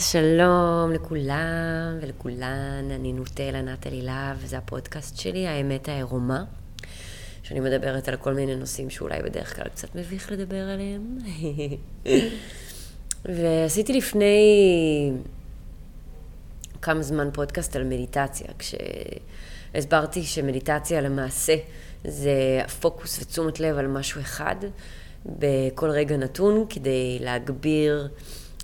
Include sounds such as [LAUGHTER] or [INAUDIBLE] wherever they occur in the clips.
שלום לכולם ולכולן, אני נוטלה נטלי להב, וזה הפודקאסט שלי, האמת העירומה, שאני מדברת על כל מיני נושאים שאולי בדרך כלל קצת מביך לדבר עליהם. [LAUGHS] ועשיתי לפני כמה זמן פודקאסט על מדיטציה, כשהסברתי שמדיטציה למעשה זה הפוקוס ותשומת לב על משהו אחד בכל רגע נתון כדי להגביר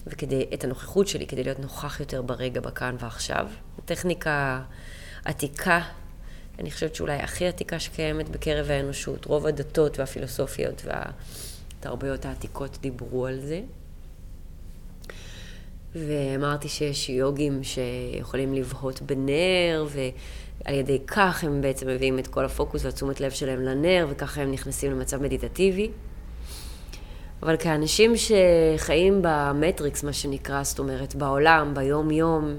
וכדי, את הנוכחות שלי, כדי להיות נוכח יותר ברגע, בכאן ועכשיו. טכניקה עתיקה, אני חושבת שאולי הכי עתיקה שקיימת בקרב האנושות. רוב הדתות והפילוסופיות והתרבויות העתיקות דיברו על זה. ואמרתי שיש יוגים שיכולים לבהות בנר, ועל ידי כך הם בעצם מביאים את כל הפוקוס והתשומת לב שלהם לנר, וככה הם נכנסים למצב מדיטטיבי. אבל כאנשים שחיים במטריקס, מה שנקרא, זאת אומרת, בעולם, ביום-יום,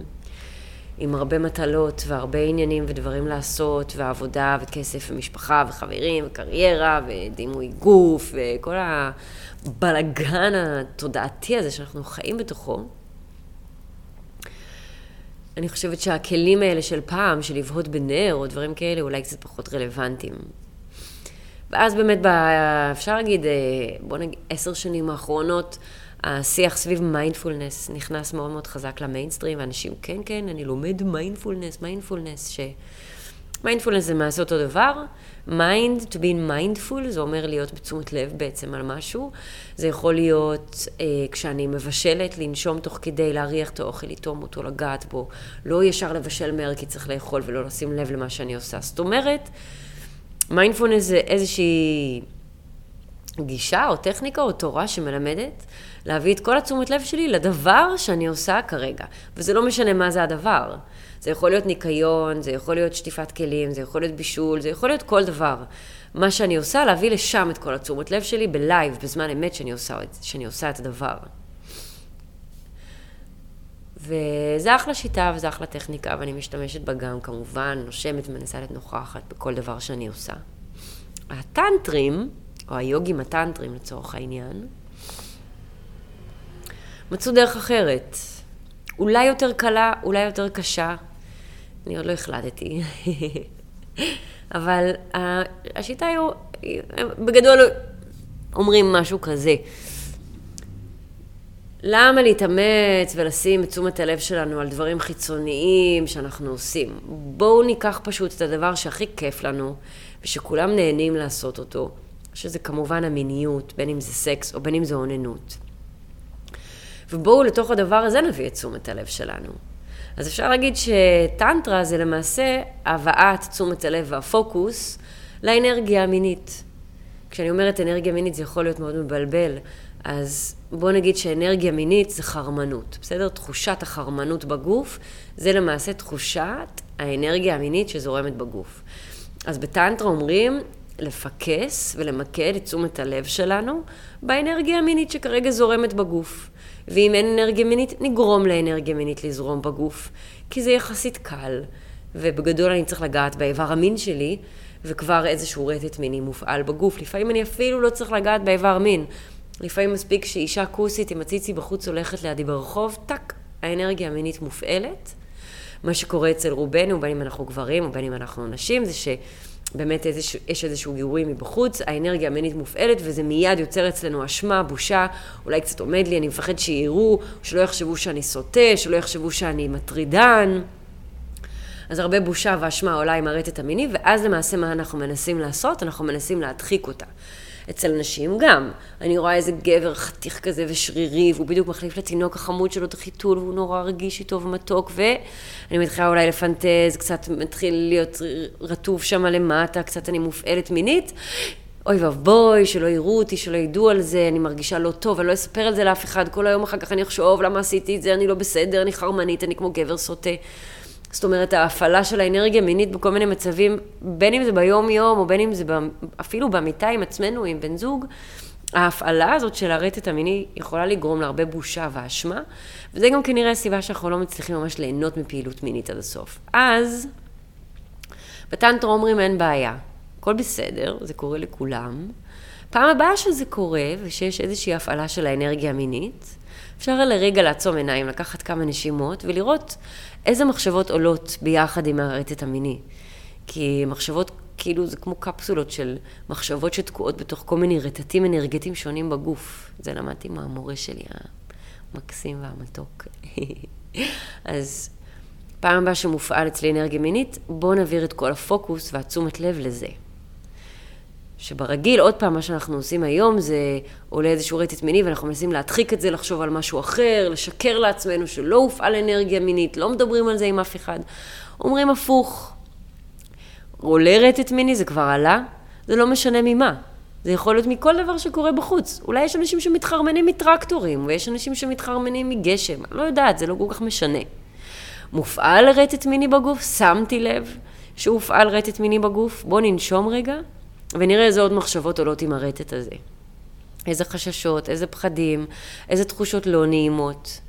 עם הרבה מטלות והרבה עניינים ודברים לעשות, ועבודה וכסף ומשפחה וחברים וקריירה ודימוי גוף וכל הבלגן התודעתי הזה שאנחנו חיים בתוכו, אני חושבת שהכלים האלה של פעם, של לבהות בנר או דברים כאלה, אולי קצת פחות רלוונטיים. ואז באמת, אפשר להגיד, אה, בוא נגיד, עשר שנים האחרונות, השיח סביב מיינדפולנס נכנס מאוד מאוד חזק למיינסטרים, ואנשים, כן, כן, אני לומד מיינדפולנס, מיינדפולנס, ש... מיינדפולנס זה מעשה אותו דבר, mind, to be mindful, זה אומר להיות בתשומת לב בעצם על משהו. זה יכול להיות אה, כשאני מבשלת, לנשום תוך כדי להריח את האוכל, לטעום אותו, לגעת בו, לא ישר לבשל מהר כי צריך לאכול ולא לשים לב למה שאני עושה. זאת אומרת, מיינדפולנס זה איזושהי גישה או טכניקה או תורה שמלמדת להביא את כל התשומת לב שלי לדבר שאני עושה כרגע. וזה לא משנה מה זה הדבר. זה יכול להיות ניקיון, זה יכול להיות שטיפת כלים, זה יכול להיות בישול, זה יכול להיות כל דבר. מה שאני עושה, להביא לשם את כל התשומת לב שלי בלייב, בזמן אמת שאני עושה, שאני עושה את הדבר. וזה אחלה שיטה וזה אחלה טכניקה, ואני משתמשת בה גם כמובן, נושמת ומנסה להיות נוכחת בכל דבר שאני עושה. הטנטרים, או היוגים הטנטרים לצורך העניין, מצאו דרך אחרת. אולי יותר קלה, אולי יותר קשה. אני עוד לא החלטתי. [LAUGHS] אבל השיטה היא, בגדול אומרים משהו כזה. למה להתאמץ ולשים את תשומת הלב שלנו על דברים חיצוניים שאנחנו עושים? בואו ניקח פשוט את הדבר שהכי כיף לנו, ושכולם נהנים לעשות אותו, שזה כמובן המיניות, בין אם זה סקס או בין אם זה אוננות. ובואו לתוך הדבר הזה נביא את תשומת הלב שלנו. אז אפשר להגיד שטנטרה זה למעשה הבאת תשומת הלב והפוקוס לאנרגיה המינית. כשאני אומרת אנרגיה מינית זה יכול להיות מאוד מבלבל, אז בוא נגיד שאנרגיה מינית זה חרמנות, בסדר? תחושת החרמנות בגוף זה למעשה תחושת האנרגיה המינית שזורמת בגוף. אז בטנטרה אומרים לפקס ולמקד את תשומת הלב שלנו באנרגיה המינית שכרגע זורמת בגוף. ואם אין אנרגיה מינית, נגרום לאנרגיה מינית לזרום בגוף, כי זה יחסית קל, ובגדול אני צריך לגעת באיבר המין שלי, וכבר איזשהו רטט מיני מופעל בגוף. לפעמים אני אפילו לא צריך לגעת באיבר מין. לפעמים מספיק שאישה כוסית עם הציצי בחוץ הולכת לידי ברחוב, טאק, האנרגיה המינית מופעלת. מה שקורה אצל רובנו, בין אם אנחנו גברים או בין אם אנחנו נשים, זה שבאמת איזשה, יש איזשהו גירוי מבחוץ, האנרגיה המינית מופעלת וזה מיד יוצר אצלנו אשמה, בושה, אולי קצת עומד לי, אני מפחד שיראו, שלא יחשבו שאני סוטה, שלא יחשבו שאני מטרידן. אז הרבה בושה ואשמה עולה עם הרטט המיני, ואז למעשה מה אנחנו מנסים לעשות? אנחנו מנסים להדחיק אותה. אצל נשים גם. אני רואה איזה גבר חתיך כזה ושרירי, והוא בדיוק מחליף לתינוק החמוד שלו את החיתול, והוא נורא רגיש איתו ומתוק, ואני מתחילה אולי לפנטז, קצת מתחיל להיות רטוב שם למטה, קצת אני מופעלת מינית. אוי ואבוי, שלא יראו אותי, שלא ידעו על זה, אני מרגישה לא טוב, אני לא אספר על זה לאף אחד, כל היום אחר כך אני אחשוב למה עשיתי את זה, אני לא בסדר, אני חרמנית, אני כמו גבר סוטה. זאת אומרת, ההפעלה של האנרגיה המינית בכל מיני מצבים, בין אם זה ביום-יום, או בין אם זה אפילו במיטה עם עצמנו, עם בן זוג, ההפעלה הזאת של הרטט המיני יכולה לגרום להרבה בושה ואשמה, וזה גם כנראה הסיבה שאנחנו לא מצליחים ממש ליהנות מפעילות מינית עד הסוף. אז, בטנטרה אומרים אין בעיה, הכל בסדר, זה קורה לכולם. פעם הבאה שזה קורה, ושיש איזושהי הפעלה של האנרגיה המינית, אפשר לרגע לעצום עיניים, לקחת כמה נשימות ולראות איזה מחשבות עולות ביחד עם הרטט המיני. כי מחשבות, כאילו, זה כמו קפסולות של מחשבות שתקועות בתוך כל מיני רטטים אנרגטיים שונים בגוף. זה למדתי מהמורה שלי, המקסים והמתוק. [LAUGHS] אז פעם הבאה שמופעל אצלי אנרגיה מינית, בואו נעביר את כל הפוקוס והתשומת לב לזה. שברגיל, עוד פעם, מה שאנחנו עושים היום זה עולה איזשהו רטט מיני ואנחנו מנסים להדחיק את זה, לחשוב על משהו אחר, לשקר לעצמנו שלא הופעל אנרגיה מינית, לא מדברים על זה עם אף אחד. אומרים הפוך, עולה רטט מיני, זה כבר עלה, זה לא משנה ממה. זה יכול להיות מכל דבר שקורה בחוץ. אולי יש אנשים שמתחרמנים מטרקטורים, ויש אנשים שמתחרמנים מגשם, לא יודעת, זה לא כל כך משנה. מופעל רטט מיני בגוף, שמתי לב שהופעל רטט מיני בגוף, בואו ננשום רגע, ונראה איזה עוד מחשבות עולות עם הרטט הזה. איזה חששות, איזה פחדים, איזה תחושות לא נעימות.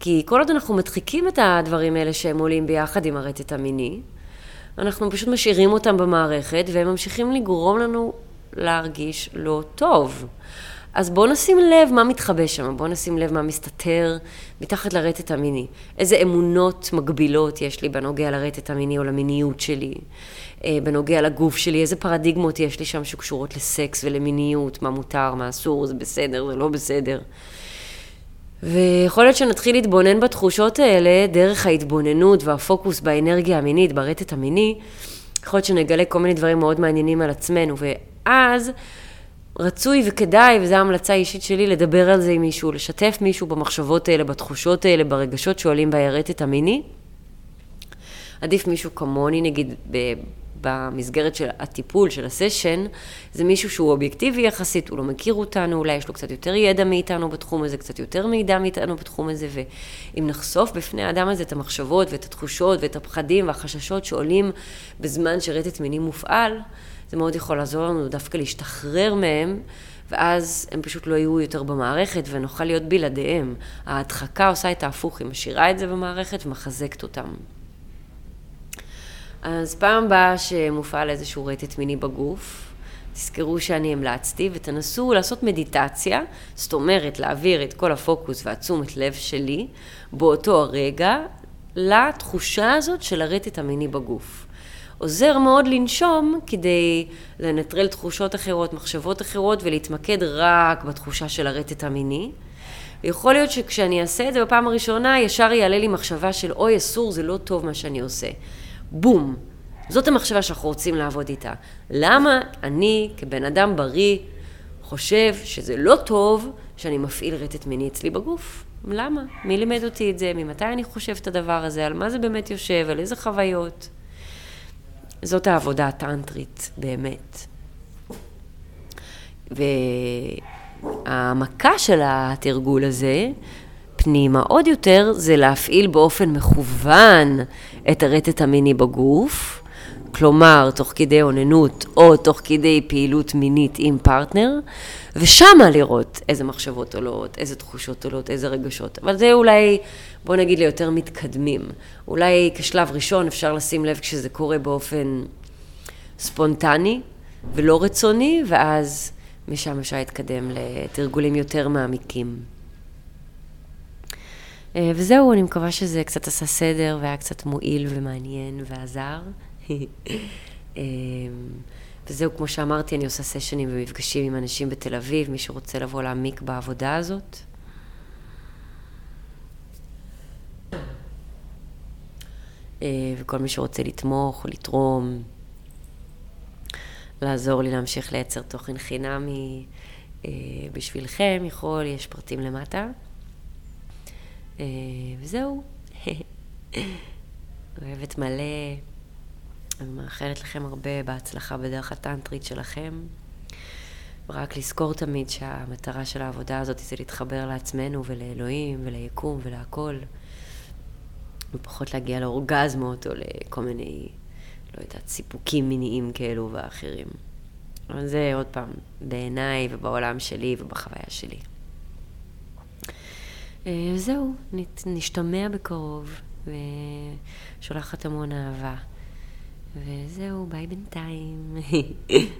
כי כל עוד אנחנו מדחיקים את הדברים האלה שהם עולים ביחד עם הרטט המיני, אנחנו פשוט משאירים אותם במערכת, והם ממשיכים לגרום לנו להרגיש לא טוב. אז בואו נשים לב מה מתחבא שם, בואו נשים לב מה מסתתר מתחת לרטט המיני. איזה אמונות מגבילות יש לי בנוגע לרטט המיני או למיניות שלי, אה, בנוגע לגוף שלי, איזה פרדיגמות יש לי שם שקשורות לסקס ולמיניות, מה מותר, מה אסור, זה בסדר, זה לא בסדר. ויכול להיות שנתחיל להתבונן בתחושות האלה דרך ההתבוננות והפוקוס באנרגיה המינית, ברטט המיני. יכול להיות שנגלה כל מיני דברים מאוד מעניינים על עצמנו, ואז רצוי וכדאי, וזו המלצה אישית שלי, לדבר על זה עם מישהו, לשתף מישהו במחשבות האלה, בתחושות האלה, ברגשות שעולים בירטת המיני. עדיף מישהו כמוני, נגיד, במסגרת של הטיפול, של הסשן, זה מישהו שהוא אובייקטיבי יחסית, הוא לא מכיר אותנו, אולי יש לו קצת יותר ידע מאיתנו בתחום הזה, קצת יותר מידע מאיתנו בתחום הזה, ואם נחשוף בפני האדם הזה את המחשבות ואת התחושות ואת הפחדים והחששות שעולים בזמן שרטט מיני מופעל, זה מאוד יכול לעזור לנו דווקא להשתחרר מהם, ואז הם פשוט לא יהיו יותר במערכת ונוכל להיות בלעדיהם. ההדחקה עושה את ההפוך, היא משאירה את זה במערכת ומחזקת אותם. אז פעם הבאה שמופעל איזשהו רטט מיני בגוף, תזכרו שאני המלצתי ותנסו לעשות מדיטציה, זאת אומרת להעביר את כל הפוקוס והתשומת לב שלי באותו הרגע לתחושה הזאת של הרטט המיני בגוף. עוזר מאוד לנשום כדי לנטרל תחושות אחרות, מחשבות אחרות ולהתמקד רק בתחושה של הרטט המיני. ויכול להיות שכשאני אעשה את זה בפעם הראשונה, ישר יעלה לי מחשבה של אוי אסור, זה לא טוב מה שאני עושה. בום. זאת המחשבה שאנחנו רוצים לעבוד איתה. למה אני, כבן אדם בריא, חושב שזה לא טוב שאני מפעיל רטט מיני אצלי בגוף? למה? מי לימד אותי את זה? ממתי אני חושב את הדבר הזה? על מה זה באמת יושב? על איזה חוויות? זאת העבודה הטנטרית, באמת. והעמקה של התרגול הזה, פנימה עוד יותר, זה להפעיל באופן מכוון את הרטט המיני בגוף, כלומר, תוך כדי אוננות או תוך כדי פעילות מינית עם פרטנר, ושמה לראות איזה מחשבות עולות, איזה תחושות עולות, איזה רגשות. אבל זה אולי, בוא נגיד ליותר מתקדמים. אולי כשלב ראשון אפשר לשים לב כשזה קורה באופן ספונטני ולא רצוני, ואז משם אפשר להתקדם לתרגולים יותר מעמיקים. אה, וזהו, אני מקווה שזה קצת עשה סדר והיה קצת מועיל ומעניין ועזר. [LAUGHS] אה, וזהו, כמו שאמרתי, אני עושה סשנים ומפגשים עם אנשים בתל אביב, מי שרוצה לבוא להעמיק בעבודה הזאת. אה, וכל מי שרוצה לתמוך לתרום, לעזור לי להמשיך לייצר תוכן חינמי בשבילכם, יכול, יש פרטים למטה. וזהו. אוהבת מלא. אני מאחלת לכם הרבה בהצלחה בדרך הטנטרית שלכם. ורק לזכור תמיד שהמטרה של העבודה הזאת זה להתחבר לעצמנו ולאלוהים וליקום ולהכל. ופחות להגיע לאורגזמות או לכל מיני, לא יודעת, סיפוקים מיניים כאלו ואחרים. אבל זה עוד פעם, בעיניי ובעולם שלי ובחוויה שלי. אה, זהו, נשתמע בקרוב, ושולחת המון אהבה. וזהו, ביי בינתיים. [LAUGHS]